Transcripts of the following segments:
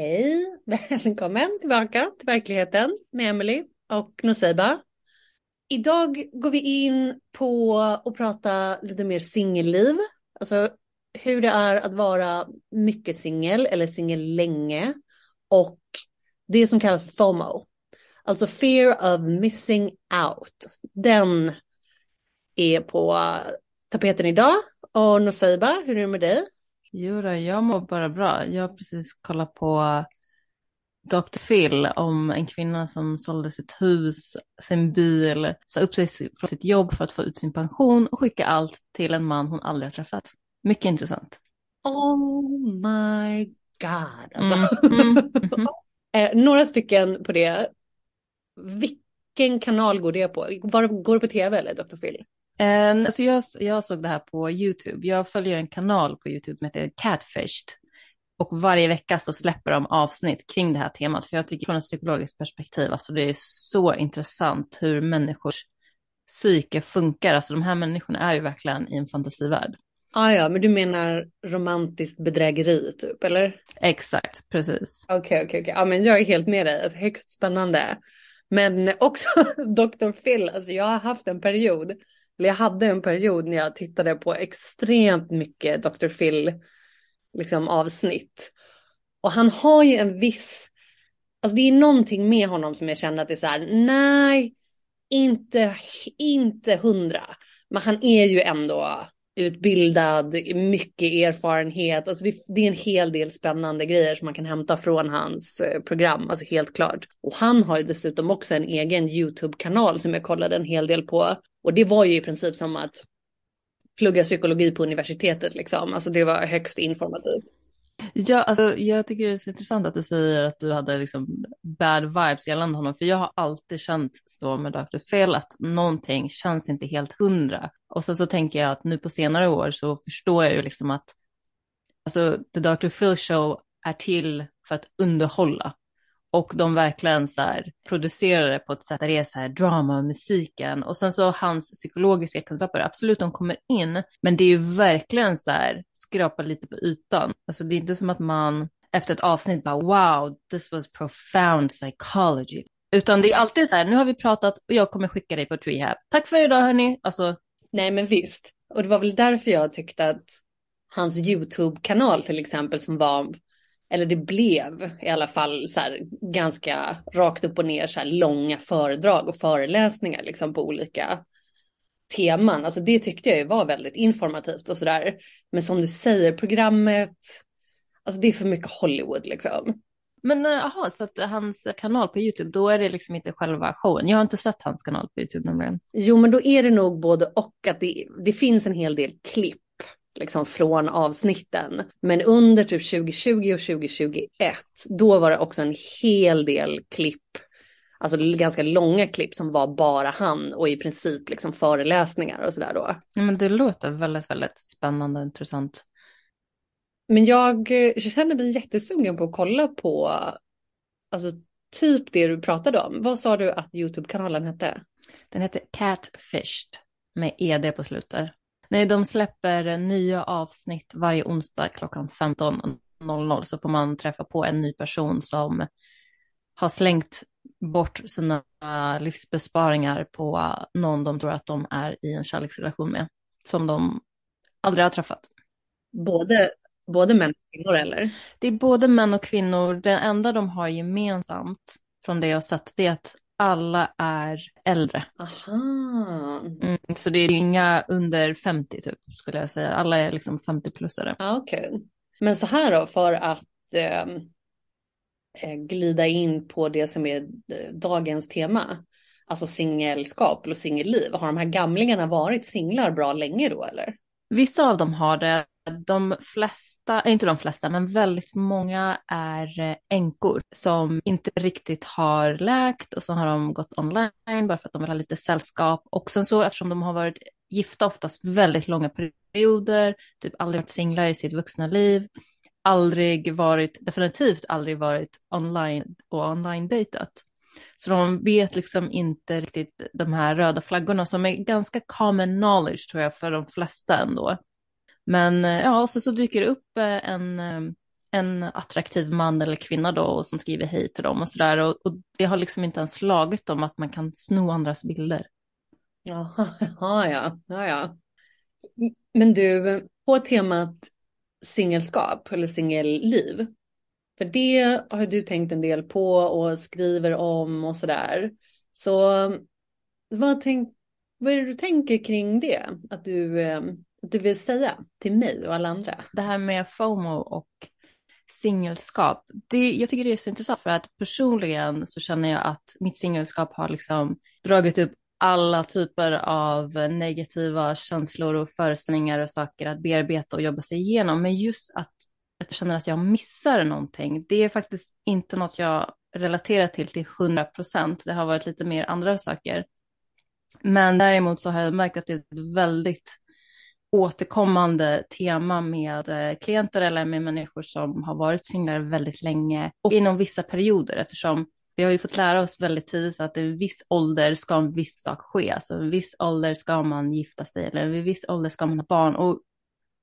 Hej, välkommen tillbaka till verkligheten med Emily och Nuseiba. Idag går vi in på att prata lite mer singelliv, alltså hur det är att vara mycket singel eller singel länge och det som kallas FOMO, alltså fear of missing out. Den är på tapeten idag och Nuseiba, hur är det med dig? Jo då, jag mår bara bra. Jag har precis kollat på Dr. Phil om en kvinna som sålde sitt hus, sin bil, sa upp sig från sitt jobb för att få ut sin pension och skicka allt till en man hon aldrig har träffat. Mycket intressant. Oh my god. Alltså. Mm, mm, mm. eh, några stycken på det. Vilken kanal går det på? Var, går det på tv eller Dr. Phil? Eh, alltså jag, jag såg det här på YouTube. Jag följer en kanal på YouTube som heter Catfished. Och varje vecka så släpper de avsnitt kring det här temat. För jag tycker från ett psykologiskt perspektiv, alltså det är så intressant hur människors psyke funkar. Alltså de här människorna är ju verkligen i en fantasivärld. Ah, ja, men du menar romantiskt bedrägeri typ, eller? Exakt, precis. Okej, okay, okej, okay, okej. Okay. Ja, men jag är helt med dig. Alltså, högst spännande. Men också Dr. Phil, alltså jag har haft en period jag hade en period när jag tittade på extremt mycket Dr. Phil liksom, avsnitt. Och han har ju en viss, alltså det är någonting med honom som jag känner att det är så här, nej, inte, inte hundra. Men han är ju ändå utbildad, mycket erfarenhet. Alltså det, det, är en hel del spännande grejer som man kan hämta från hans eh, program, alltså helt klart. Och han har ju dessutom också en egen YouTube-kanal som jag kollade en hel del på. Och det var ju i princip som att plugga psykologi på universitetet liksom. Alltså det var högst informativt. Ja, alltså jag tycker det är så intressant att du säger att du hade liksom bad vibes gällande honom, för jag har alltid känt så med Dr. Phil att någonting känns inte helt hundra. Och sen så tänker jag att nu på senare år så förstår jag ju liksom att alltså The Dr. Phil Show är till för att underhålla och de verkligen så här producerade på ett sätt där det är så här drama och musiken. Och sen så hans psykologiska kunskaper, absolut de kommer in, men det är ju verkligen så här skrapa lite på ytan. Alltså det är inte som att man efter ett avsnitt bara wow, this was profound psychology. Utan det är alltid så här, nu har vi pratat och jag kommer skicka dig på Treehab. rehab. Tack för idag hörni. Alltså. Nej men visst. Och det var väl därför jag tyckte att hans YouTube-kanal till exempel som var eller det blev i alla fall så här, ganska rakt upp och ner så här, långa föredrag och föreläsningar liksom på olika teman. Alltså det tyckte jag ju var väldigt informativt och sådär. Men som du säger, programmet, alltså det är för mycket Hollywood liksom. Men eh, jaha, så att hans kanal på YouTube, då är det liksom inte själva showen. Jag har inte sett hans kanal på YouTube nämligen. Jo, men då är det nog både och att det, det finns en hel del klipp liksom från avsnitten. Men under typ 2020 och 2021, då var det också en hel del klipp, alltså ganska långa klipp som var bara han och i princip liksom föreläsningar och sådär då. Ja, men det låter väldigt, väldigt spännande och intressant. Men jag känner mig jättesugen på att kolla på, alltså typ det du pratade om. Vad sa du att YouTube-kanalen hette? Den heter Catfished med ed på slutet. Nej, de släpper nya avsnitt varje onsdag klockan 15.00 så får man träffa på en ny person som har slängt bort sina livsbesparingar på någon de tror att de är i en kärleksrelation med, som de aldrig har träffat. Både, både män och kvinnor eller? Det är både män och kvinnor. Det enda de har gemensamt från det jag sett, det är att alla är äldre. Aha. Mm, så det är inga under 50 typ, skulle jag säga. Alla är liksom 50-plussare. Ah. Okay. Men så här då, för att ehm, eh, glida in på det som är eh, dagens tema. Alltså singelskap och singelliv. Har de här gamlingarna varit singlar bra länge då eller? Vissa av dem har det de flesta, eh, inte de flesta, men väldigt många är eh, änkor som inte riktigt har läkt och så har de gått online bara för att de vill ha lite sällskap. Och sen så eftersom de har varit gifta oftast väldigt långa perioder, typ aldrig varit singlar i sitt vuxna liv, aldrig varit, definitivt aldrig varit online och online-dejtat. Så de vet liksom inte riktigt de här röda flaggorna som är ganska common knowledge tror jag för de flesta ändå. Men eh, ja, ja, sen så dyker det upp eh, en, eh, en attraktiv man eller kvinna då som skriver hej till dem och sådär. Och, och det har liksom inte ens slagit dem att man kan sno andras bilder. Jaha, ja, ja, ja. Men du, på temat singelskap eller singelliv. För det har du tänkt en del på och skriver om och sådär. Så vad, tänk, vad är det du tänker kring det? Att du, eh, du vill säga till mig och alla andra? Det här med FOMO och singelskap. Det, jag tycker det är så intressant för att personligen så känner jag att mitt singelskap har liksom dragit upp alla typer av negativa känslor och föreställningar och saker att bearbeta och jobba sig igenom. Men just att jag känner att jag missar någonting, det är faktiskt inte något jag relaterar till till 100 procent. Det har varit lite mer andra saker. Men däremot så har jag märkt att det är ett väldigt återkommande tema med eh, klienter eller med människor som har varit singlar väldigt länge och inom vissa perioder eftersom vi har ju fått lära oss väldigt tidigt att i en viss ålder ska en viss sak ske. Alltså en viss ålder ska man gifta sig eller en viss ålder ska man ha barn. Och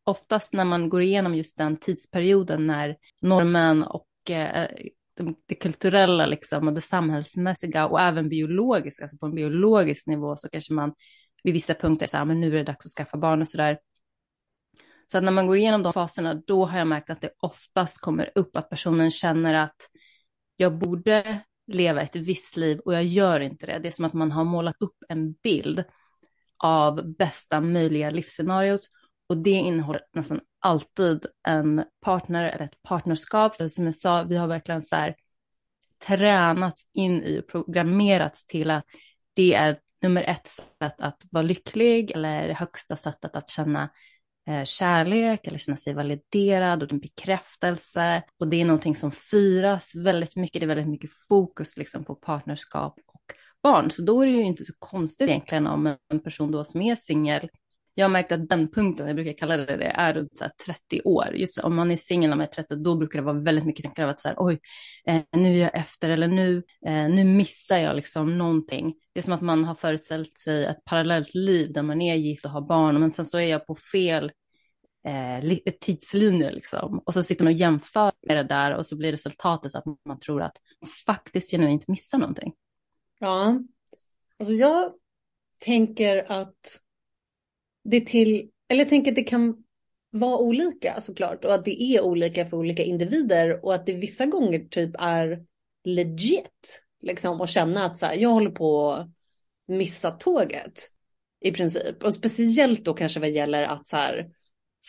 oftast när man går igenom just den tidsperioden när normen och eh, det, det, kulturella liksom, och det samhällsmässiga och även biologiska, alltså på en biologisk nivå så kanske man vid vissa punkter säger ah, men nu är det dags att skaffa barn och sådär. Så att när man går igenom de faserna, då har jag märkt att det oftast kommer upp att personen känner att jag borde leva ett visst liv och jag gör inte det. Det är som att man har målat upp en bild av bästa möjliga livsscenariot och det innehåller nästan alltid en partner eller ett partnerskap. För som jag sa, vi har verkligen så här tränats in i och programmerats till att det är nummer ett sätt att vara lycklig eller högsta sättet att känna eh, kärlek eller känna sig validerad och en bekräftelse. Och det är någonting som firas väldigt mycket. Det är väldigt mycket fokus liksom på partnerskap och barn. Så då är det ju inte så konstigt egentligen om en person då som är singel jag har märkt att den punkten, jag brukar kalla det det, är runt så 30 år. Just om man är singel när man är 30, då brukar det vara väldigt mycket tankar av att så här, oj, eh, nu är jag efter eller nu, eh, nu missar jag liksom någonting. Det är som att man har föreställt sig ett parallellt liv där man är gift och har barn, men sen så är jag på fel eh, tidslinje liksom. Och så sitter man och jämför med det där och så blir resultatet att man tror att man faktiskt genuint missar någonting. Ja, alltså jag tänker att det till, eller jag tänker att det kan vara olika såklart och att det är olika för olika individer och att det vissa gånger typ är legit liksom att känna att så här, jag håller på att missa tåget i princip och speciellt då kanske vad gäller att så här,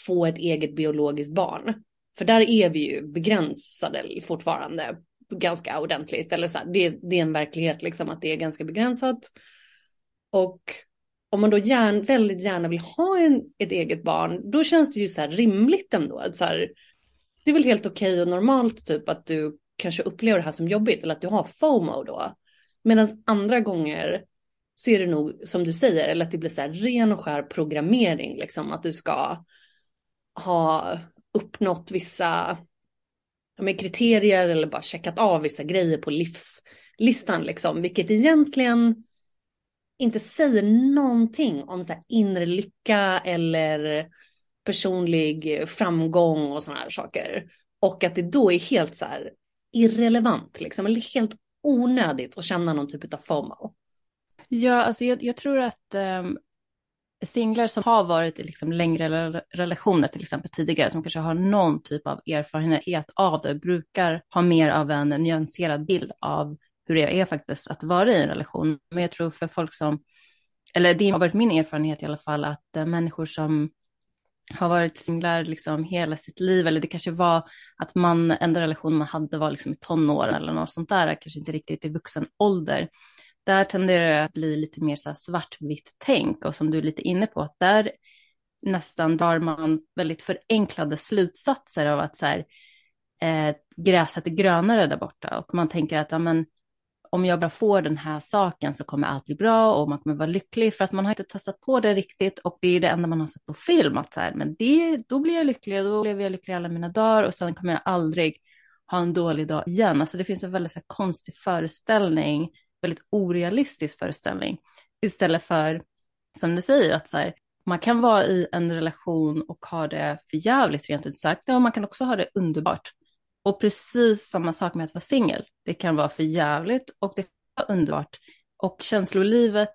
få ett eget biologiskt barn. För där är vi ju begränsade fortfarande ganska ordentligt. Eller så här, det, det, är en verklighet liksom att det är ganska begränsat. Och om man då gärna, väldigt gärna vill ha en, ett eget barn, då känns det ju så här rimligt ändå. Att så här, det är väl helt okej okay och normalt typ att du kanske upplever det här som jobbigt eller att du har FOMO då. Medan andra gånger så är det nog som du säger, eller att det blir så här ren och skär programmering, liksom att du ska ha uppnått vissa med kriterier eller bara checkat av vissa grejer på livslistan, liksom, vilket egentligen inte säger någonting om så här inre lycka eller personlig framgång och sådana här saker. Och att det då är helt så här irrelevant, liksom, eller helt onödigt att känna någon typ av FOMO. Ja, alltså jag, jag tror att um, singlar som har varit i liksom längre relationer, till exempel tidigare, som kanske har någon typ av erfarenhet av det, brukar ha mer av en nyanserad bild av hur det är faktiskt att vara i en relation. Men jag tror för folk som, eller det har varit min erfarenhet i alla fall, att eh, människor som har varit singlar liksom hela sitt liv, eller det kanske var att man, enda relation man hade var liksom i tonåren eller något sånt där, kanske inte riktigt i vuxen ålder. Där tenderar det att bli lite mer så svartvitt tänk och som du är lite inne på, att där nästan drar man väldigt förenklade slutsatser av att så här, eh, gräset är grönare där borta och man tänker att ja, men, om jag bara får den här saken så kommer allt bli bra och man kommer vara lycklig för att man har inte testat på det riktigt och det är det enda man har sett på film att så här, men det, då blir jag lycklig och då blev jag lycklig alla mina dagar och sen kommer jag aldrig ha en dålig dag igen. Alltså det finns en väldigt så här, konstig föreställning, väldigt orealistisk föreställning istället för som du säger att så här, man kan vara i en relation och ha det för jävligt rent ut sagt. Ja, man kan också ha det underbart och precis samma sak med att vara singel. Det kan vara för jävligt och det kan vara underbart. Och känslolivet,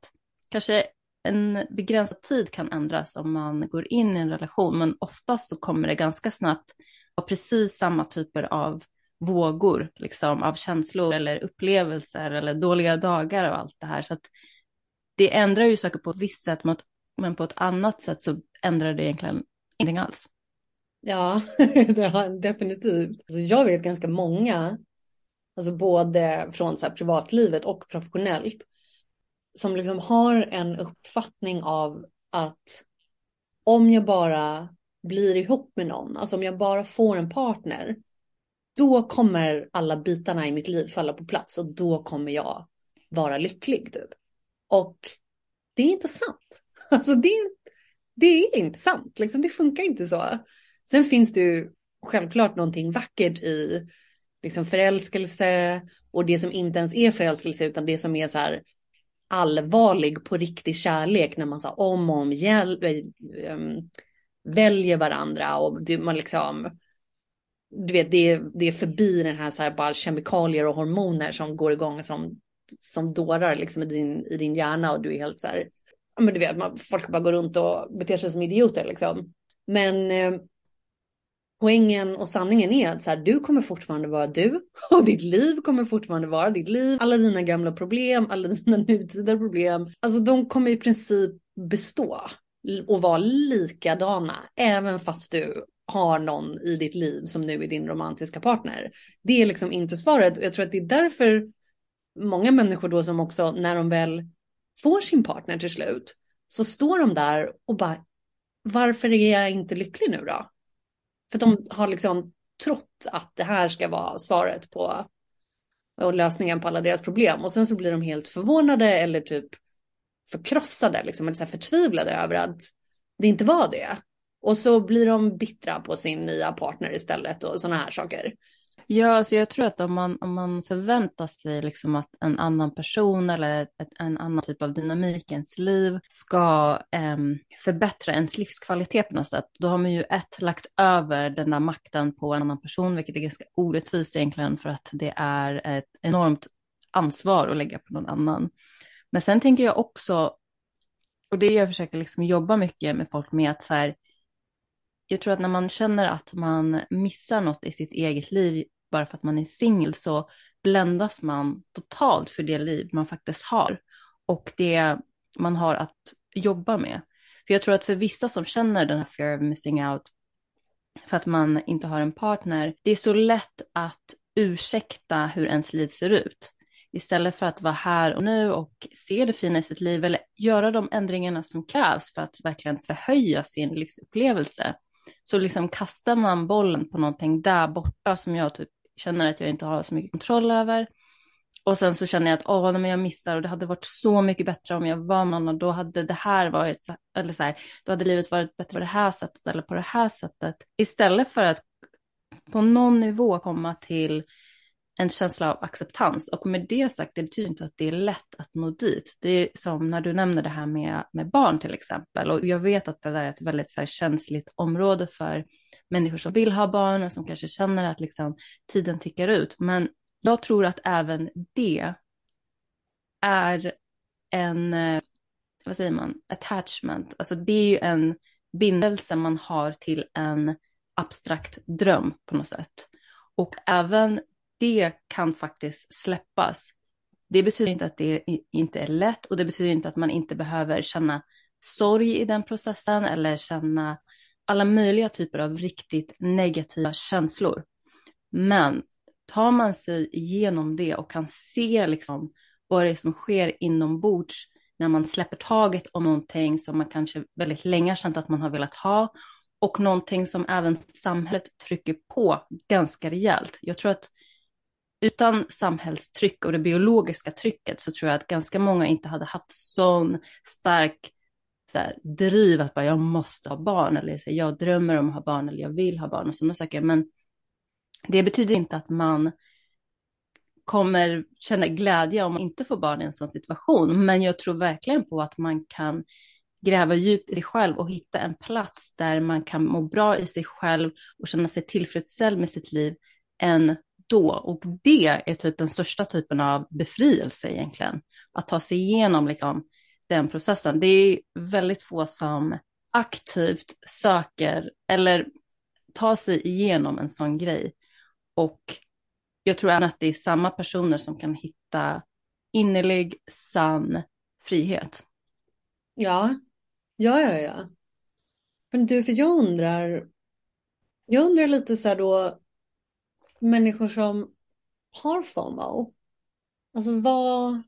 kanske en begränsad tid kan ändras om man går in i en relation, men oftast så kommer det ganska snabbt vara precis samma typer av vågor, liksom av känslor eller upplevelser eller dåliga dagar och allt det här. Så att det ändrar ju saker på ett visst sätt, men på ett annat sätt så ändrar det egentligen ingenting alls. Ja, det har definitivt. Alltså jag vet ganska många, alltså både från så privatlivet och professionellt, som liksom har en uppfattning av att om jag bara blir ihop med någon, alltså om jag bara får en partner, då kommer alla bitarna i mitt liv falla på plats och då kommer jag vara lycklig. Typ. Och det är inte sant. Alltså det, det är inte sant, liksom, det funkar inte så. Sen finns det ju självklart någonting vackert i liksom förälskelse och det som inte ens är förälskelse utan det som är så här allvarlig på riktig kärlek när man så om och om igen eh, ähm, väljer varandra och det, man liksom du vet det, det är förbi den här, så här bara kemikalier och hormoner som går igång som, som dårar liksom i din, i din hjärna och du är helt så här ja men du vet man, folk bara går runt och beter sig som idioter liksom. Men ehm, poängen och sanningen är att så här, du kommer fortfarande vara du och ditt liv kommer fortfarande vara ditt liv. Alla dina gamla problem, alla dina nutida problem, alltså de kommer i princip bestå och vara likadana även fast du har någon i ditt liv som nu är din romantiska partner. Det är liksom inte svaret och jag tror att det är därför många människor då som också när de väl får sin partner till slut så står de där och bara varför är jag inte lycklig nu då? För de har liksom trott att det här ska vara svaret på och lösningen på alla deras problem. Och sen så blir de helt förvånade eller typ förkrossade, liksom, eller så förtvivlade över att det inte var det. Och så blir de bittra på sin nya partner istället och sådana här saker. Ja, alltså jag tror att om man, om man förväntar sig liksom att en annan person eller ett, en annan typ av dynamik i ens liv ska eh, förbättra ens livskvalitet på något sätt, då har man ju ett lagt över den där makten på en annan person, vilket är ganska orättvist egentligen för att det är ett enormt ansvar att lägga på någon annan. Men sen tänker jag också, och det jag försöker liksom jobba mycket med folk med, att så här, jag tror att när man känner att man missar något i sitt eget liv bara för att man är singel så bländas man totalt för det liv man faktiskt har och det man har att jobba med. För jag tror att för vissa som känner den här fear of missing out för att man inte har en partner, det är så lätt att ursäkta hur ens liv ser ut. Istället för att vara här och nu och se det fina i sitt liv eller göra de ändringarna som krävs för att verkligen förhöja sin livsupplevelse. Så liksom kastar man bollen på någonting där borta som jag typ känner att jag inte har så mycket kontroll över. Och sen så känner jag att åh, men jag missar och det hade varit så mycket bättre om jag var någon och då hade det här varit, eller så här, då hade livet varit bättre på det här sättet eller på det här sättet. Istället för att på någon nivå komma till en känsla av acceptans. Och med det sagt, det betyder inte att det är lätt att nå dit. Det är som när du nämner det här med, med barn till exempel. Och jag vet att det där är ett väldigt så här, känsligt område för människor som vill ha barn och som kanske känner att liksom, tiden tickar ut. Men jag tror att även det är en, eh, vad säger man, attachment. Alltså det är ju en bindelse man har till en abstrakt dröm på något sätt. Och även det kan faktiskt släppas. Det betyder inte att det inte är lätt och det betyder inte att man inte behöver känna sorg i den processen eller känna alla möjliga typer av riktigt negativa känslor. Men tar man sig igenom det och kan se liksom vad det är som sker inombords när man släpper taget om någonting som man kanske väldigt länge har känt att man har velat ha och någonting som även samhället trycker på ganska rejält. Jag tror att utan samhällstryck och det biologiska trycket så tror jag att ganska många inte hade haft sån stark så här, driv att bara jag måste ha barn eller så här, jag drömmer om att ha barn eller jag vill ha barn och sådana saker. Men det betyder inte att man kommer känna glädje om man inte får barn i en sån situation. Men jag tror verkligen på att man kan gräva djupt i sig själv och hitta en plats där man kan må bra i sig själv och känna sig tillfredsställd med sitt liv än då. Och det är typ den största typen av befrielse egentligen. Att ta sig igenom liksom den processen. Det är väldigt få som aktivt söker eller tar sig igenom en sån grej. Och jag tror även att det är samma personer som kan hitta innerlig, sann frihet. Ja, ja, ja, ja. Men du, för jag undrar, jag undrar lite så här då, människor som har FOMO, alltså vad,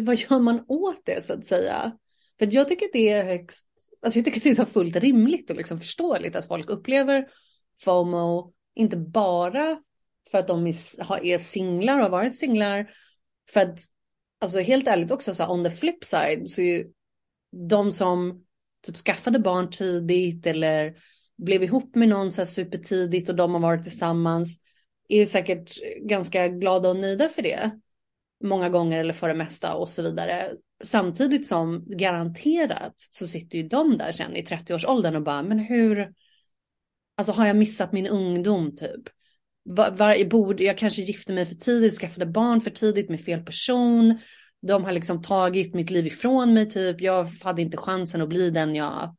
vad gör man åt det så att säga? För jag tycker det är högst, alltså jag tycker det är så fullt rimligt och liksom förståeligt att folk upplever FOMO, inte bara för att de är singlar och har varit singlar, för att alltså helt ärligt också så on the flip side så är de som typ skaffade barn tidigt eller blev ihop med någon så här supertidigt och de har varit tillsammans är säkert ganska glada och nöjda för det. Många gånger eller för det mesta och så vidare. Samtidigt som garanterat så sitter ju de där sen i 30-årsåldern och bara, men hur, alltså har jag missat min ungdom typ? Var, var, borde, jag kanske gifte mig för tidigt, skaffade barn för tidigt med fel person. De har liksom tagit mitt liv ifrån mig typ. Jag hade inte chansen att bli den jag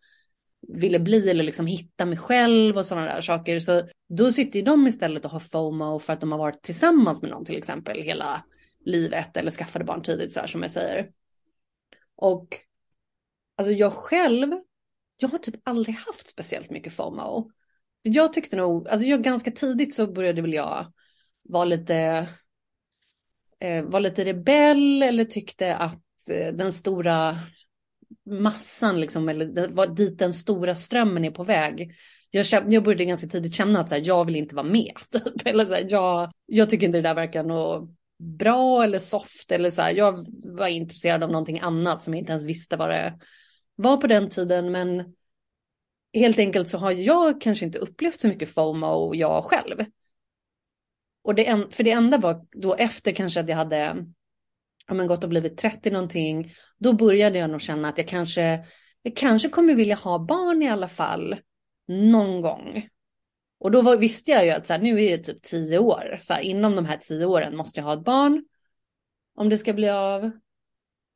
ville bli eller liksom hitta mig själv och sådana där saker. Så då sitter ju de istället och har FOMO för att de har varit tillsammans med någon till exempel hela livet eller skaffade barn tidigt så här som jag säger. Och alltså jag själv, jag har typ aldrig haft speciellt mycket FOMO. Jag tyckte nog, alltså jag ganska tidigt så började väl jag vara lite, eh, var lite rebell eller tyckte att eh, den stora massan, liksom, eller dit den stora strömmen är på väg. Jag, kände, jag började ganska tidigt känna att så här, jag vill inte vara med. Typ. Eller så här, jag, jag tycker inte det där verkar något bra eller soft. Eller så här, jag var intresserad av någonting annat som jag inte ens visste vad det var på den tiden. Men helt enkelt så har jag kanske inte upplevt så mycket FOMO jag själv. Och det, för det enda var då efter kanske att jag hade ja, men gått och blivit 30 någonting, då började jag nog känna att jag kanske, jag kanske kommer vilja ha barn i alla fall någon gång. Och då var, visste jag ju att så här, nu är det typ tio år, så här, inom de här tio åren måste jag ha ett barn. Om det ska bli av.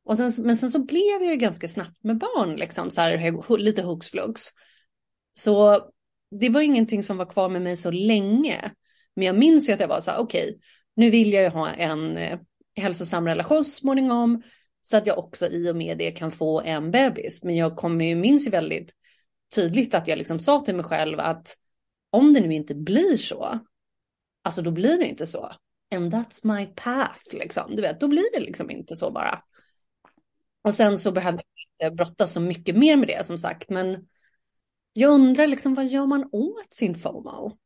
Och sen, men sen så blev jag ju ganska snabbt med barn, liksom, så här, lite hux flux. Så det var ingenting som var kvar med mig så länge. Men jag minns ju att jag var så här, okej, okay, nu vill jag ju ha en eh, hälsosam relation så småningom. Så att jag också i och med det kan få en bebis. Men jag kommer ju, minns ju väldigt tydligt att jag liksom sa till mig själv att om det nu inte blir så, alltså då blir det inte så. And that's my path, liksom. Du vet, då blir det liksom inte så bara. Och sen så behövde jag inte brottas så mycket mer med det som sagt, men jag undrar liksom vad gör man åt sin FOMO?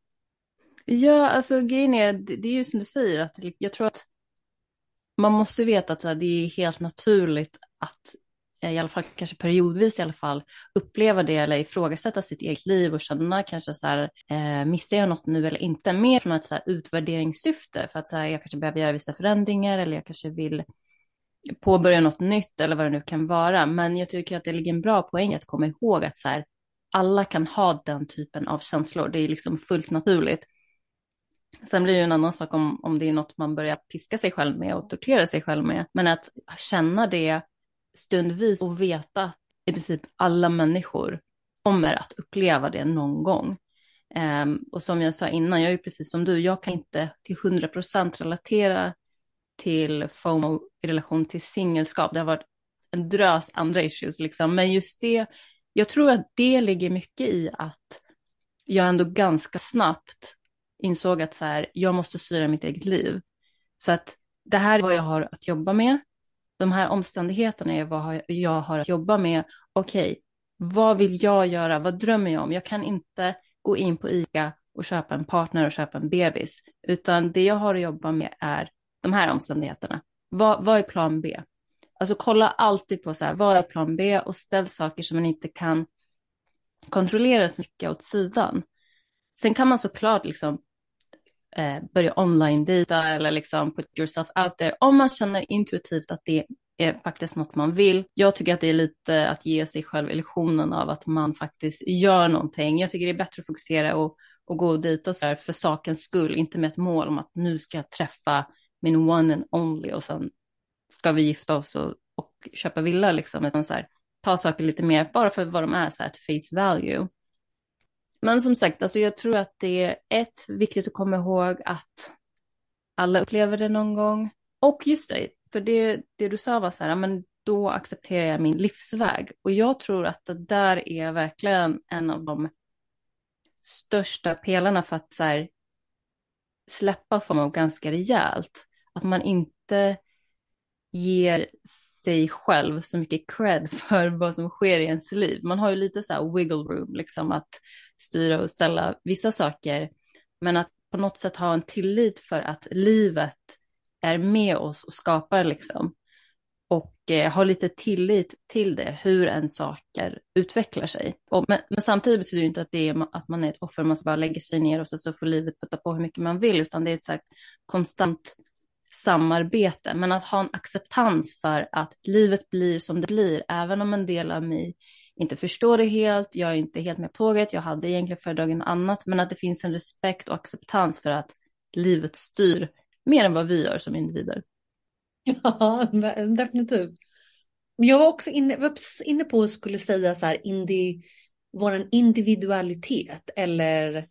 Ja, alltså grejen är, det är ju som du säger, att jag tror att man måste veta att det är helt naturligt att eh, i alla fall kanske periodvis i alla fall uppleva det eller ifrågasätta sitt eget liv och känna kanske så här, eh, missar jag något nu eller inte? Mer från ett så här utvärderingssyfte för att så här, jag kanske behöver göra vissa förändringar eller jag kanske vill påbörja något nytt eller vad det nu kan vara. Men jag tycker att det ligger en bra poäng att komma ihåg att så här, alla kan ha den typen av känslor. Det är liksom fullt naturligt. Sen blir det ju en annan sak om, om det är något man börjar piska sig själv med och tortera sig själv med. Men att känna det stundvis och veta att i princip alla människor kommer att uppleva det någon gång. Um, och som jag sa innan, jag är ju precis som du, jag kan inte till 100% relatera till FOMO i relation till singelskap. Det har varit en drös andra issues liksom, men just det, jag tror att det ligger mycket i att jag ändå ganska snabbt insåg att så här, jag måste styra mitt eget liv. Så att det här är vad jag har att jobba med. De här omständigheterna är vad jag har att jobba med. Okej, okay, vad vill jag göra? Vad drömmer jag om? Jag kan inte gå in på ICA och köpa en partner och köpa en bebis, utan det jag har att jobba med är de här omständigheterna. Vad, vad är plan B? Alltså kolla alltid på så här, vad är plan B och ställ saker som man inte kan kontrollera så mycket åt sidan. Sen kan man såklart liksom eh, börja online-dejta eller liksom put yourself out there. Om man känner intuitivt att det är faktiskt något man vill. Jag tycker att det är lite att ge sig själv illusionen av att man faktiskt gör någonting. Jag tycker det är bättre att fokusera och och gå dit och så här för sakens skull, inte med ett mål om att nu ska jag träffa min one and only och sen ska vi gifta oss och, och köpa villa liksom, utan så här, ta saker lite mer bara för vad de är, så här, ett face value. Men som sagt, alltså jag tror att det är ett, viktigt att komma ihåg att alla upplever det någon gång. Och just det, för det, det du sa var så här, men då accepterar jag min livsväg. Och jag tror att det där är verkligen en av de största pelarna för att så här, släppa FOMO ganska rejält. Att man inte ger sig själv så mycket cred för vad som sker i ens liv. Man har ju lite så här wiggle room, liksom att styra och ställa vissa saker. Men att på något sätt ha en tillit för att livet är med oss och skapar liksom. Och eh, ha lite tillit till det, hur en saker utvecklar sig. Och, men, men, samtidigt betyder det inte att, det är, att man är ett offer, man ska bara lägga sig ner och så, så får livet putta på hur mycket man vill, utan det är ett så konstant samarbete. Men att ha en acceptans för att livet blir som det blir, även om en del av mig inte förstår det helt, jag är inte helt med på tåget, jag hade egentligen föredragit något annat, men att det finns en respekt och acceptans för att livet styr mer än vad vi gör som individer. Ja, definitivt. Jag var också inne, var inne på att skulle säga så här, indi, våran individualitet eller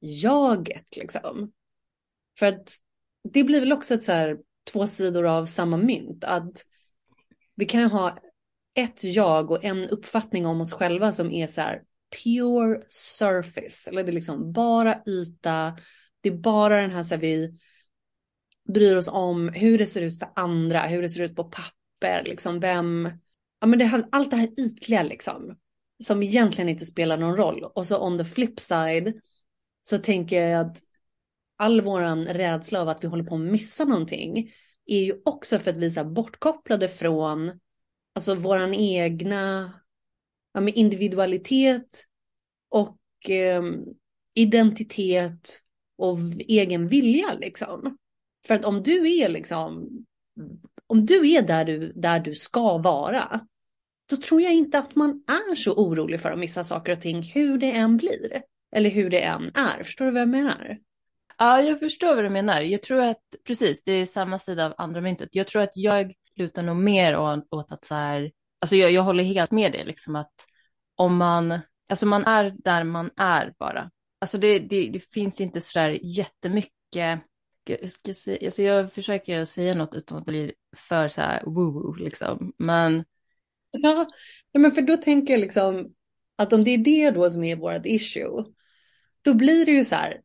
jaget liksom. För att det blir väl också ett så här, två sidor av samma mynt. Att vi kan ha ett jag och en uppfattning om oss själva som är så här pure surface. Eller det är liksom bara yta. Det är bara den här så här, vi bryr oss om hur det ser ut för andra, hur det ser ut på papper, liksom vem, ja men det, allt det här ytliga liksom. Som egentligen inte spelar någon roll. Och så on the flip side så tänker jag att all våran rädsla av att vi håller på att missa någonting är ju också för att vi är bortkopplade från alltså våran egna ja, med individualitet och eh, identitet och egen vilja liksom. För att om du är liksom, om du är där du, där du ska vara, då tror jag inte att man är så orolig för att missa saker och ting hur det än blir. Eller hur det än är. Förstår du vad jag menar? Ja, jag förstår vad du menar. Jag tror att, precis, det är samma sida av andra myntet. Jag tror att jag lutar nog mer åt att så här, alltså jag, jag håller helt med dig, liksom att om man, alltså man är där man är bara. Alltså det, det, det finns inte så där jättemycket, jag, ska säga, alltså jag försöker säga något utan att det blir för så här woo liksom, men. Ja, men för då tänker jag liksom att om det är det då som är vårt issue, då blir det ju så här,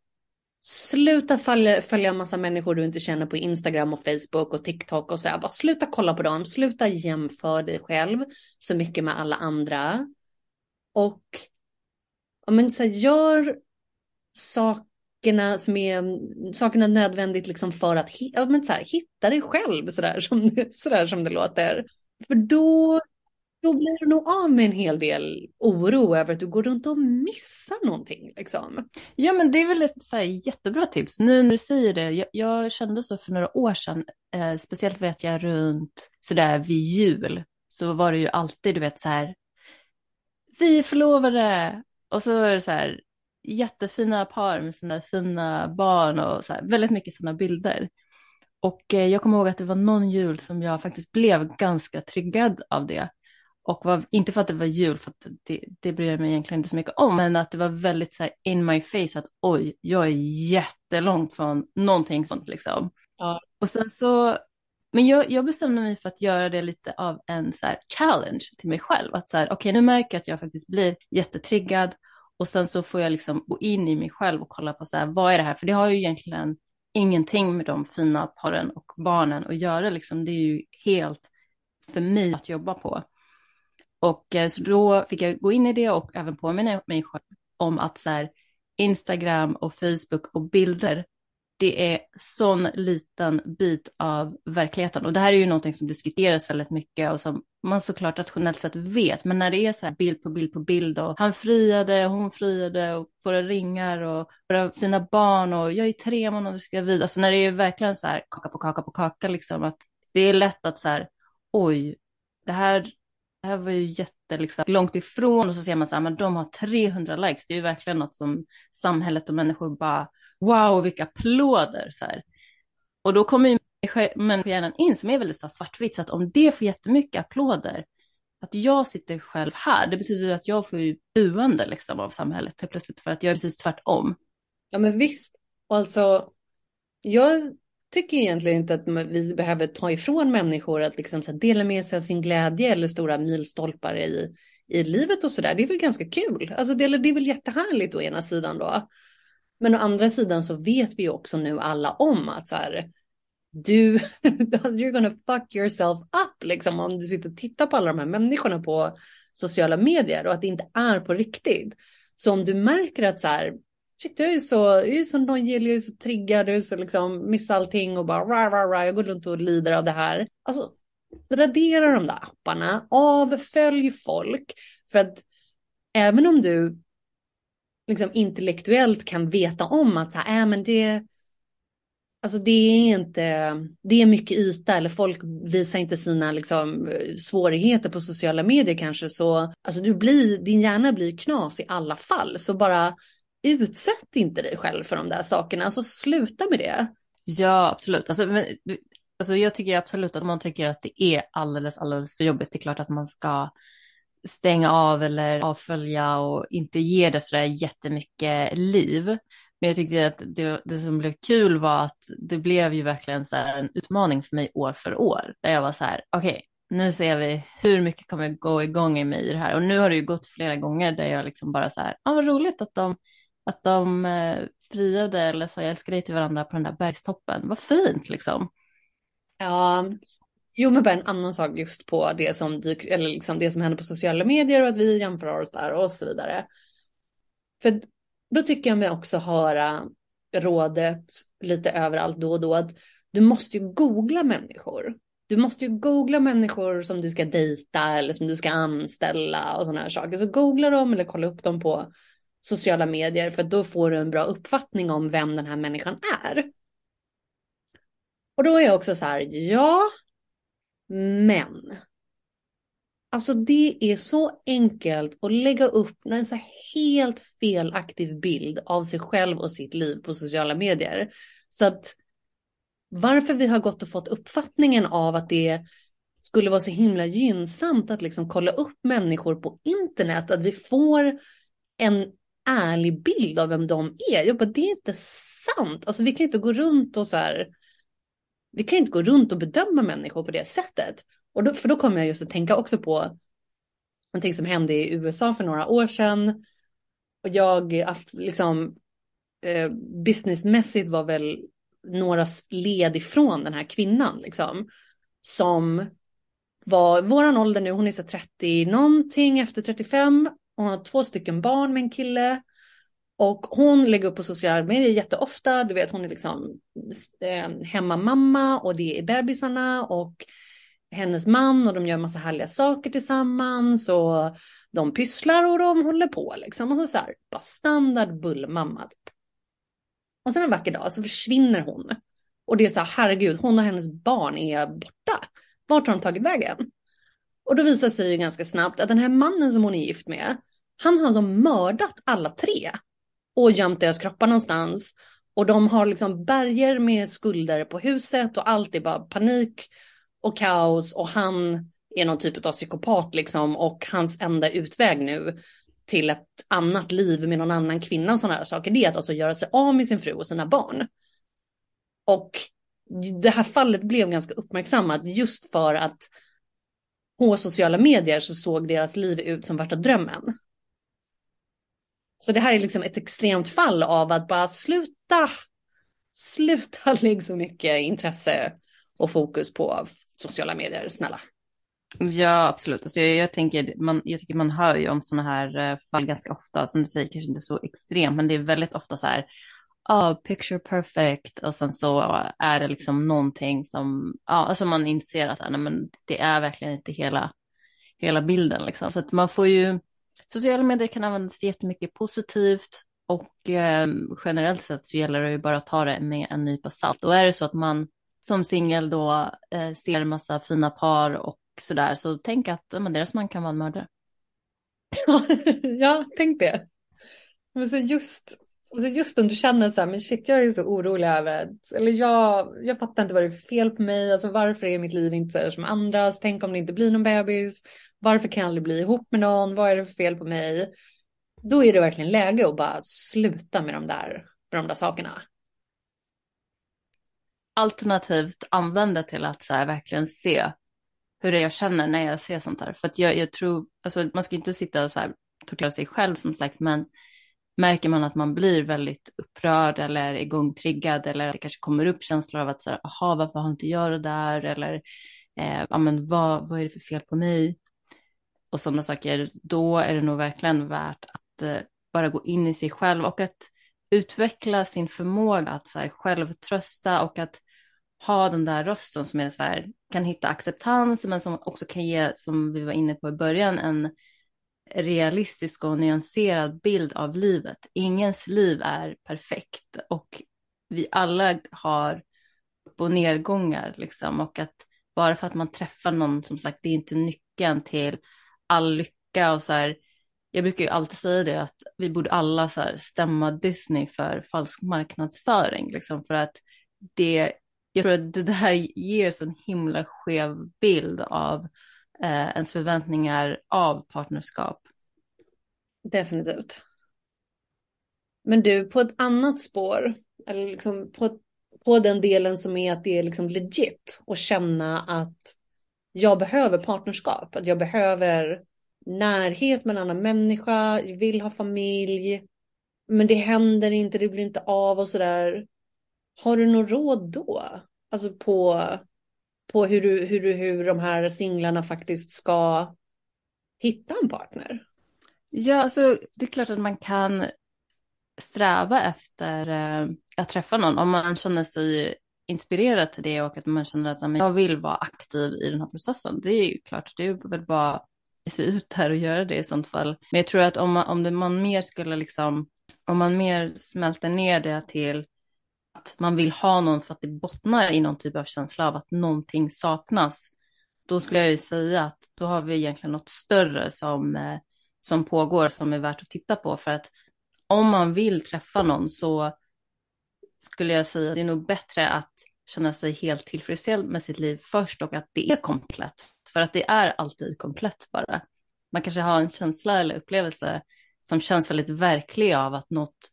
Sluta följa, följa massa människor du inte känner på Instagram och Facebook och TikTok och så här. Bara sluta kolla på dem. Sluta jämföra dig själv så mycket med alla andra. Och ja, men, så här, gör sakerna som är sakerna nödvändigt liksom för att ja, men, så här, hitta dig själv så där, som, så där som det låter. För då då blir du nog av med en hel del oro över att du går runt och missar någonting. Liksom. Ja, men det är väl ett så här, jättebra tips. Nu när du säger det, jag, jag kände så för några år sedan, eh, speciellt vet jag runt sådär vid jul, så var det ju alltid, du vet så här, vi är förlovade, och så är det så här, jättefina par med sina fina barn och så här, väldigt mycket sådana bilder. Och eh, jag kommer ihåg att det var någon jul som jag faktiskt blev ganska triggad av det. Och var, inte för att det var jul, för det, det bryr jag mig egentligen inte så mycket om, men att det var väldigt så här in my face att oj, jag är jättelångt från någonting sånt liksom. Ja. Och sen så, men jag, jag bestämde mig för att göra det lite av en så här challenge till mig själv. Att så här, okej, okay, nu märker jag att jag faktiskt blir jättetriggad och sen så får jag liksom gå in i mig själv och kolla på så här, vad är det här? För det har ju egentligen ingenting med de fina paren och barnen att göra liksom. Det är ju helt för mig att jobba på. Och eh, så då fick jag gå in i det och även påminna mig själv om att så här, Instagram och Facebook och bilder, det är sån liten bit av verkligheten. Och det här är ju någonting som diskuteras väldigt mycket och som man såklart rationellt sett vet. Men när det är så här bild på bild på bild och han friade, hon friade och våra ringar och våra fina barn och jag är tre månader gravid. Alltså när det är verkligen så här kaka på kaka på kaka liksom att det är lätt att så här oj, det här det här var ju jätte liksom, långt ifrån och så ser man så här, men de har 300 likes, det är ju verkligen något som samhället och människor bara, wow, vilka applåder så här. Och då kommer ju människohjärnan in som är väldigt så svartvitt, så att om det får jättemycket applåder, att jag sitter själv här, det betyder att jag får ju buande liksom av samhället helt plötsligt för att jag är precis tvärtom. Ja men visst, och alltså jag tycker egentligen inte att vi behöver ta ifrån människor att liksom så dela med sig av sin glädje eller stora milstolpar i, i livet och sådär. Det är väl ganska kul. Alltså det, det är väl jättehärligt å ena sidan då. Men å andra sidan så vet vi också nu alla om att så här, du, alltså, you're gonna fuck yourself up liksom om du sitter och tittar på alla de här människorna på sociala medier och att det inte är på riktigt. Så om du märker att så här, shit, jag är så, jag är så nojig, jag är så triggad, jag är så liksom missar allting och bara rah, rah, rah, jag går runt och lider av det här. Alltså, radera de där apparna, avfölj folk. För att även om du liksom intellektuellt kan veta om att så här, äh, men det, alltså det är inte, det är mycket yta eller folk visar inte sina liksom, svårigheter på sociala medier kanske så, alltså du blir, din hjärna blir knas i alla fall. Så bara utsätt inte dig själv för de där sakerna, alltså sluta med det. Ja, absolut. Alltså, men, alltså, jag tycker absolut att man tycker att det är alldeles, alldeles för jobbigt. Det är klart att man ska stänga av eller avfölja och inte ge det sådär jättemycket liv. Men jag tyckte att det, det som blev kul var att det blev ju verkligen så en utmaning för mig år för år. Där jag var så här, okej, okay, nu ser vi hur mycket kommer gå igång i mig i det här. Och nu har det ju gått flera gånger där jag liksom bara så här, ja ah, vad roligt att de att de eh, friade eller sa jag älskar dig till varandra på den där bergstoppen. Vad fint liksom. Ja, jo men bara en annan sak just på det som dyker, eller liksom det som händer på sociala medier och att vi jämför oss där och så vidare. För då tycker jag mig också höra rådet lite överallt då och då att du måste ju googla människor. Du måste ju googla människor som du ska dejta eller som du ska anställa och sådana här saker. Så googla dem eller kolla upp dem på sociala medier för då får du en bra uppfattning om vem den här människan är. Och då är jag också så här, ja, men. Alltså det är så enkelt att lägga upp en så helt felaktig bild av sig själv och sitt liv på sociala medier. Så att varför vi har gått och fått uppfattningen av att det skulle vara så himla gynnsamt att liksom kolla upp människor på internet, att vi får en ärlig bild av vem de är. Jag bara, det är inte sant. Alltså vi kan inte gå runt och så här. Vi kan inte gå runt och bedöma människor på det sättet. Och då, för då kommer jag just att tänka också på någonting som hände i USA för några år sedan. Och jag liksom eh, businessmässigt var väl några led ifrån den här kvinnan liksom. Som var våran ålder nu, hon är så 30 någonting efter 35 hon har två stycken barn med en kille. Och hon lägger upp på sociala medier jätteofta. Du vet hon är liksom eh, hemmamamma och det är bebisarna och hennes man och de gör massa härliga saker tillsammans och de pysslar och de håller på liksom. Och så, så här, bara standard bullmamma. Typ. Och sen en vacker dag så försvinner hon. Och det är så här, herregud, hon och hennes barn är borta. Vart har de tagit vägen? Och då visar sig ju ganska snabbt att den här mannen som hon är gift med, han har alltså mördat alla tre och gömt deras kroppar någonstans. Och de har liksom berger med skulder på huset och allt är bara panik och kaos och han är någon typ av psykopat liksom och hans enda utväg nu till ett annat liv med någon annan kvinna och sådana här saker det är att alltså göra sig av med sin fru och sina barn. Och det här fallet blev ganska uppmärksammat just för att på sociala medier så såg deras liv ut som värsta drömmen. Så det här är liksom ett extremt fall av att bara sluta, sluta lägga så mycket intresse och fokus på sociala medier, snälla. Ja, absolut. Alltså jag, jag, tänker, man, jag tycker man hör ju om sådana här eh, fall ganska ofta, som du säger, kanske inte så extremt, men det är väldigt ofta så här, oh, picture perfect, och sen så är det liksom någonting som, ja, alltså man inser att nej, men det är verkligen inte hela, hela bilden liksom. Så att man får ju, sociala medier kan användas jättemycket positivt och eh, generellt sett så gäller det ju bara att ta det med en nypa salt. Och är det så att man som singel då eh, ser en massa fina par och sådär, så tänk att men deras man kan vara en mördare. ja, tänk det. Men så just, alltså just om du känner att så här, men shit, jag är så orolig över att, eller jag, jag fattar inte vad det är för fel på mig, alltså varför är mitt liv inte så som andras, tänk om det inte blir någon bebis, varför kan jag aldrig bli ihop med någon, vad är det för fel på mig? Då är det verkligen läge att bara sluta med de där, med de där sakerna. Alternativt använda till att så här, verkligen se hur det är jag känner när jag ser sånt här. För att jag, jag tror, alltså man ska inte sitta och så här, tortera sig själv som sagt, men märker man att man blir väldigt upprörd eller igångtriggad eller att det kanske kommer upp känslor av att så här, aha, varför har inte jag det där eller eh, ja, men vad, vad är det för fel på mig? Och sådana saker, då är det nog verkligen värt att eh, bara gå in i sig själv och att utveckla sin förmåga att så här, självtrösta och att ha den där rösten som är så här, kan hitta acceptans men som också kan ge, som vi var inne på i början, en realistisk och nyanserad bild av livet. Ingens liv är perfekt och vi alla har på nedgångar liksom och att bara för att man träffar någon som sagt det är inte nyckeln till all lycka och så här jag brukar ju alltid säga det att vi borde alla så här stämma Disney för falsk marknadsföring liksom för att det jag tror att det där ger så en himla skev bild av eh, ens förväntningar av partnerskap. Definitivt. Men du, på ett annat spår, eller liksom på, på den delen som är att det är liksom legit och känna att jag behöver partnerskap, att jag behöver närhet med en annan människa, jag vill ha familj, men det händer inte, det blir inte av och sådär. Har du något råd då? Alltså på, på hur, du, hur, du, hur de här singlarna faktiskt ska hitta en partner? Ja, alltså det är klart att man kan sträva efter eh, att träffa någon om man känner sig inspirerad till det och att man känner att jag vill vara aktiv i den här processen. Det är ju klart, det är väl bara att se ut här och göra det i sånt fall. Men jag tror att om man, om det, man mer skulle liksom, om man mer smälter ner det till att man vill ha någon för att det bottnar i någon typ av känsla av att någonting saknas, då skulle jag ju säga att då har vi egentligen något större som, eh, som pågår som är värt att titta på. För att om man vill träffa någon så skulle jag säga att det är nog bättre att känna sig helt tillfredsställd med sitt liv först och att det är komplett. För att det är alltid komplett bara. Man kanske har en känsla eller upplevelse som känns väldigt verklig av att något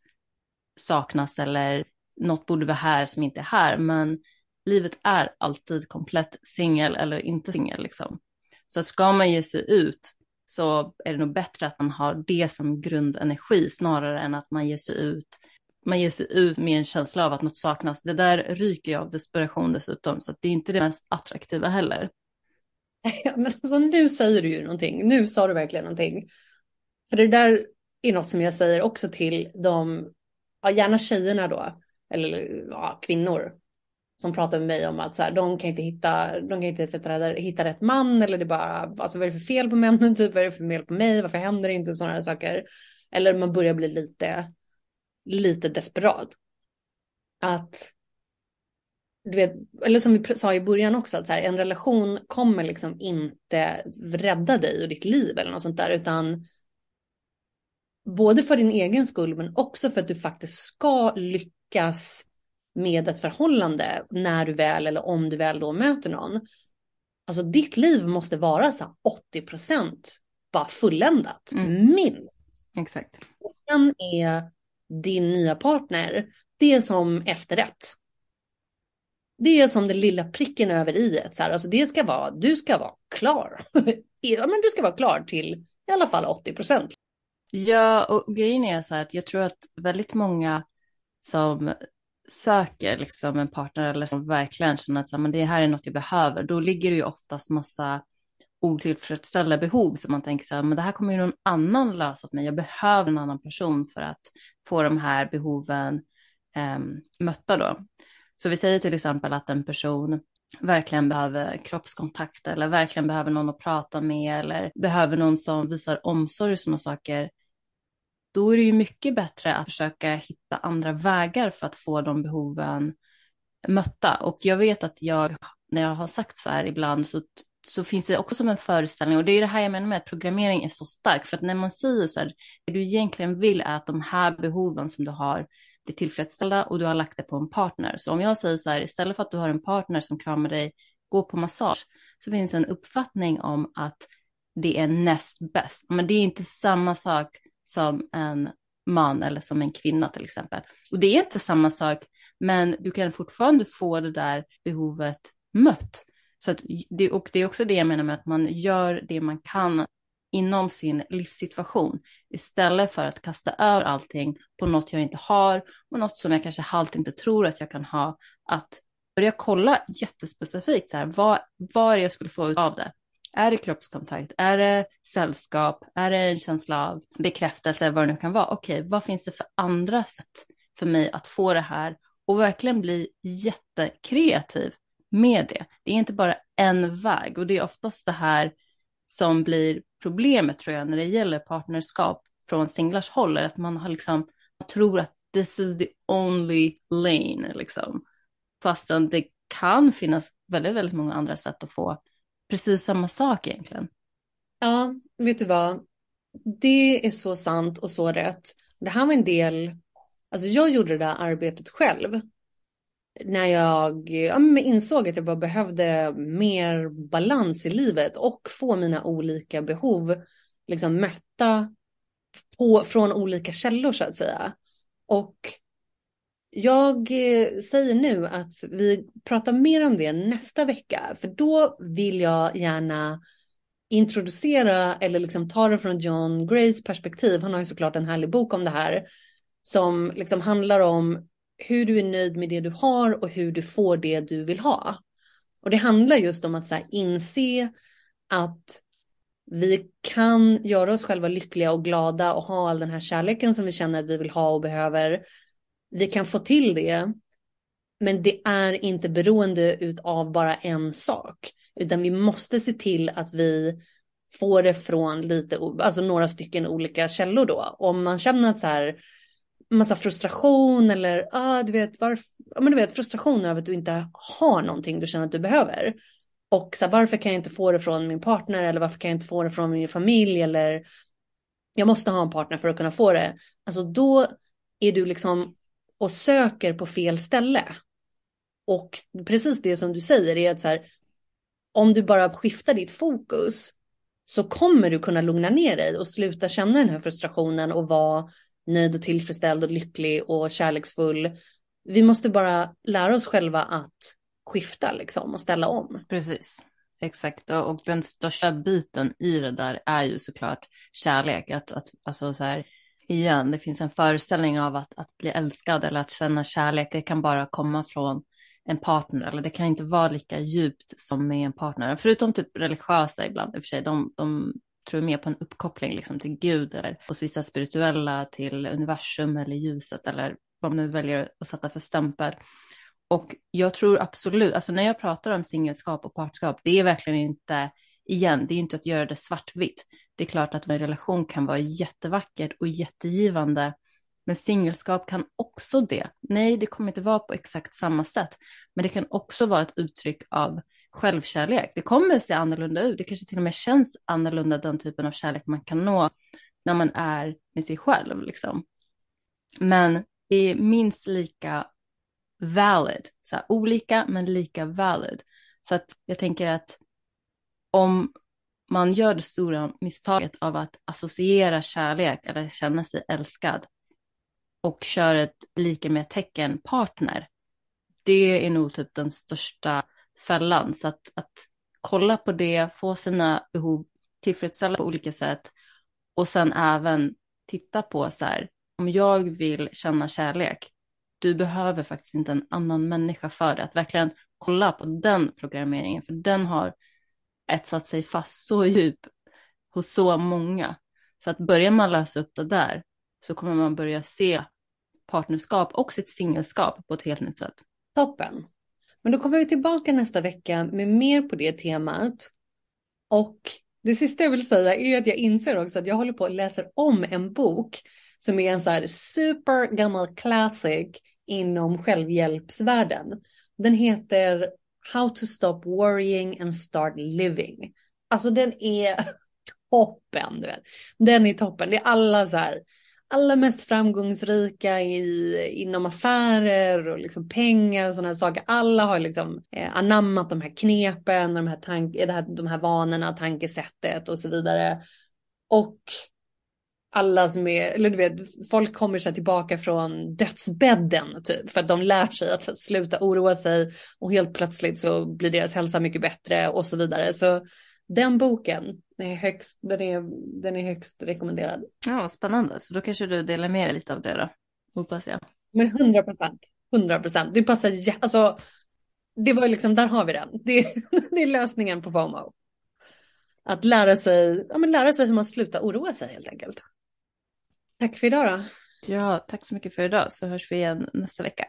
saknas eller något borde vara här som inte är här, men livet är alltid komplett singel eller inte singel liksom. Så att ska man ge sig ut så är det nog bättre att man har det som grundenergi snarare än att man ger sig ut man ger sig ut med en känsla av att något saknas. Det där ryker jag av desperation dessutom, så det är inte det mest attraktiva heller. Ja, men alltså, nu säger du ju någonting. Nu sa du verkligen någonting. För det där är något som jag säger också till de, ja, gärna tjejerna då, eller ja, kvinnor som pratar med mig om att så här, de kan inte hitta, de kan inte hitta, hitta rätt man eller det bara, alltså vad är det för fel på männen typ, vad är det för fel på mig, varför händer det inte sådana här saker. Eller man börjar bli lite, lite desperat. Att, du vet, eller som vi sa i början också, att så här, en relation kommer liksom inte rädda dig och ditt liv eller något sånt där, utan både för din egen skull men också för att du faktiskt ska lyckas lyckas med ett förhållande när du väl eller om du väl då möter någon. Alltså ditt liv måste vara så 80 procent bara fulländat, mm. minst. Exakt. Och sen är din nya partner, det är som efterrätt. Det är som den lilla pricken över i ett. Så här. Alltså det ska vara, du ska vara klar. ja, men du ska vara klar till i alla fall 80 procent. Ja, och grejen är så här att jag tror att väldigt många som söker liksom en partner eller som verkligen känner att så, men det här är något jag behöver, då ligger det ju oftast massa otillfredsställda behov som man tänker så här, men det här kommer ju någon annan lösa åt mig. Jag behöver en annan person för att få de här behoven eh, mötta då. Så vi säger till exempel att en person verkligen behöver kroppskontakt eller verkligen behöver någon att prata med eller behöver någon som visar omsorg och sådana saker då är det ju mycket bättre att försöka hitta andra vägar för att få de behoven mötta. Och jag vet att jag, när jag har sagt så här ibland, så så finns det också som en föreställning och det är det här jag menar med att programmering är så stark för att när man säger så här, det du egentligen vill är att de här behoven som du har blir tillfredsställda och du har lagt det på en partner. Så om jag säger så här, istället för att du har en partner som kramar dig, gå på massage, så finns en uppfattning om att det är näst bäst. Men det är inte samma sak som en man eller som en kvinna till exempel. Och det är inte samma sak, men du kan fortfarande få det där behovet mött. Så att det, och det är också det jag menar med att man gör det man kan inom sin livssituation istället för att kasta över allting på något jag inte har och något som jag kanske halvt inte tror att jag kan ha. Att börja kolla jättespecifikt så här, vad, vad är det jag skulle få ut av det? Är det kroppskontakt? Är det sällskap? Är det en känsla av bekräftelse? Vad det nu kan vara. Okej, vad finns det för andra sätt för mig att få det här och verkligen bli jättekreativ med det. Det är inte bara en väg och det är oftast det här som blir problemet tror jag när det gäller partnerskap från singlars håll, att man har liksom man tror att this is the only lane liksom. Fastän det kan finnas väldigt, väldigt många andra sätt att få precis samma sak egentligen. Ja, vet du vad? Det är så sant och så rätt. Det här var en del, alltså jag gjorde det där arbetet själv. När jag ja, insåg att jag bara behövde mer balans i livet och få mina olika behov liksom mötta på, från olika källor så att säga. Och jag eh, säger nu att vi pratar mer om det nästa vecka, för då vill jag gärna introducera eller liksom ta det från John Grays perspektiv. Han har ju såklart en härlig bok om det här som liksom handlar om hur du är nöjd med det du har och hur du får det du vill ha. Och det handlar just om att så inse att vi kan göra oss själva lyckliga och glada och ha all den här kärleken som vi känner att vi vill ha och behöver vi kan få till det, men det är inte beroende av bara en sak, utan vi måste se till att vi får det från lite, alltså några stycken olika källor då. Om man känner att så här, massa frustration eller ah, du vet, varför, ja, men du vet, frustration över att du inte har någonting du känner att du behöver. Och så här, varför kan jag inte få det från min partner eller varför kan jag inte få det från min familj eller jag måste ha en partner för att kunna få det. Alltså då är du liksom och söker på fel ställe. Och precis det som du säger är att så här, om du bara skiftar ditt fokus så kommer du kunna lugna ner dig och sluta känna den här frustrationen och vara nöjd och tillfredsställd och lycklig och kärleksfull. Vi måste bara lära oss själva att skifta liksom och ställa om. Precis. Exakt, och den största biten i det där är ju såklart kärlek. Att, att, alltså så här, igen, det finns en föreställning av att, att bli älskad eller att känna kärlek, det kan bara komma från en partner eller det kan inte vara lika djupt som med en partner. Förutom typ religiösa ibland i och för sig, de, de tror mer på en uppkoppling liksom till Gud eller hos vissa spirituella till universum eller ljuset eller vad man nu väljer att sätta för stämpel. Och jag tror absolut, alltså när jag pratar om singelskap och partskap, det är verkligen inte, igen, det är inte att göra det svartvitt. Det är klart att en relation kan vara jättevackert och jättegivande, men singelskap kan också det. Nej, det kommer inte vara på exakt samma sätt, men det kan också vara ett uttryck av självkärlek. Det kommer se annorlunda ut, det kanske till och med känns annorlunda den typen av kärlek man kan nå när man är med sig själv. Liksom. Men det är minst lika valid, så här, olika men lika valid. Så att jag tänker att om man gör det stora misstaget av att associera kärlek eller känna sig älskad och kör ett lika med tecken partner. Det är nog typ den största fällan. Så att, att kolla på det, få sina behov tillfredsställda på olika sätt och sen även titta på så här, om jag vill känna kärlek, du behöver faktiskt inte en annan människa för det. Att verkligen kolla på den programmeringen, för den har etsat sig fast så djup hos så många. Så att börjar man lösa upp det där så kommer man börja se partnerskap och sitt singelskap på ett helt nytt sätt. Toppen. Men då kommer vi tillbaka nästa vecka med mer på det temat. Och det sista jag vill säga är att jag inser också att jag håller på att läsa om en bok som är en så här supergammal classic inom självhjälpsvärlden. Den heter How to stop worrying and start living. Alltså den är toppen, du vet. Den är toppen. Det är alla så här, alla mest framgångsrika i, inom affärer och liksom pengar och sådana saker. Alla har liksom eh, anammat de här knepen, de här, tank, här, de här vanorna, tankesättet och så vidare. Och alla som är, eller du vet, folk kommer sig tillbaka från dödsbädden typ för att de lär sig att sluta oroa sig och helt plötsligt så blir deras hälsa mycket bättre och så vidare. Så den boken är högst, den är, den är högst rekommenderad. Ja, spännande. Så då kanske du delar med dig lite av det då, hoppas jag. Men 100 procent, 100 procent. Det passar, alltså, det var liksom, där har vi den. Det, det är lösningen på FOMO. Att lära sig, ja, men lära sig hur man slutar oroa sig helt enkelt. Tack för idag då. Ja, tack så mycket för idag så hörs vi igen nästa vecka.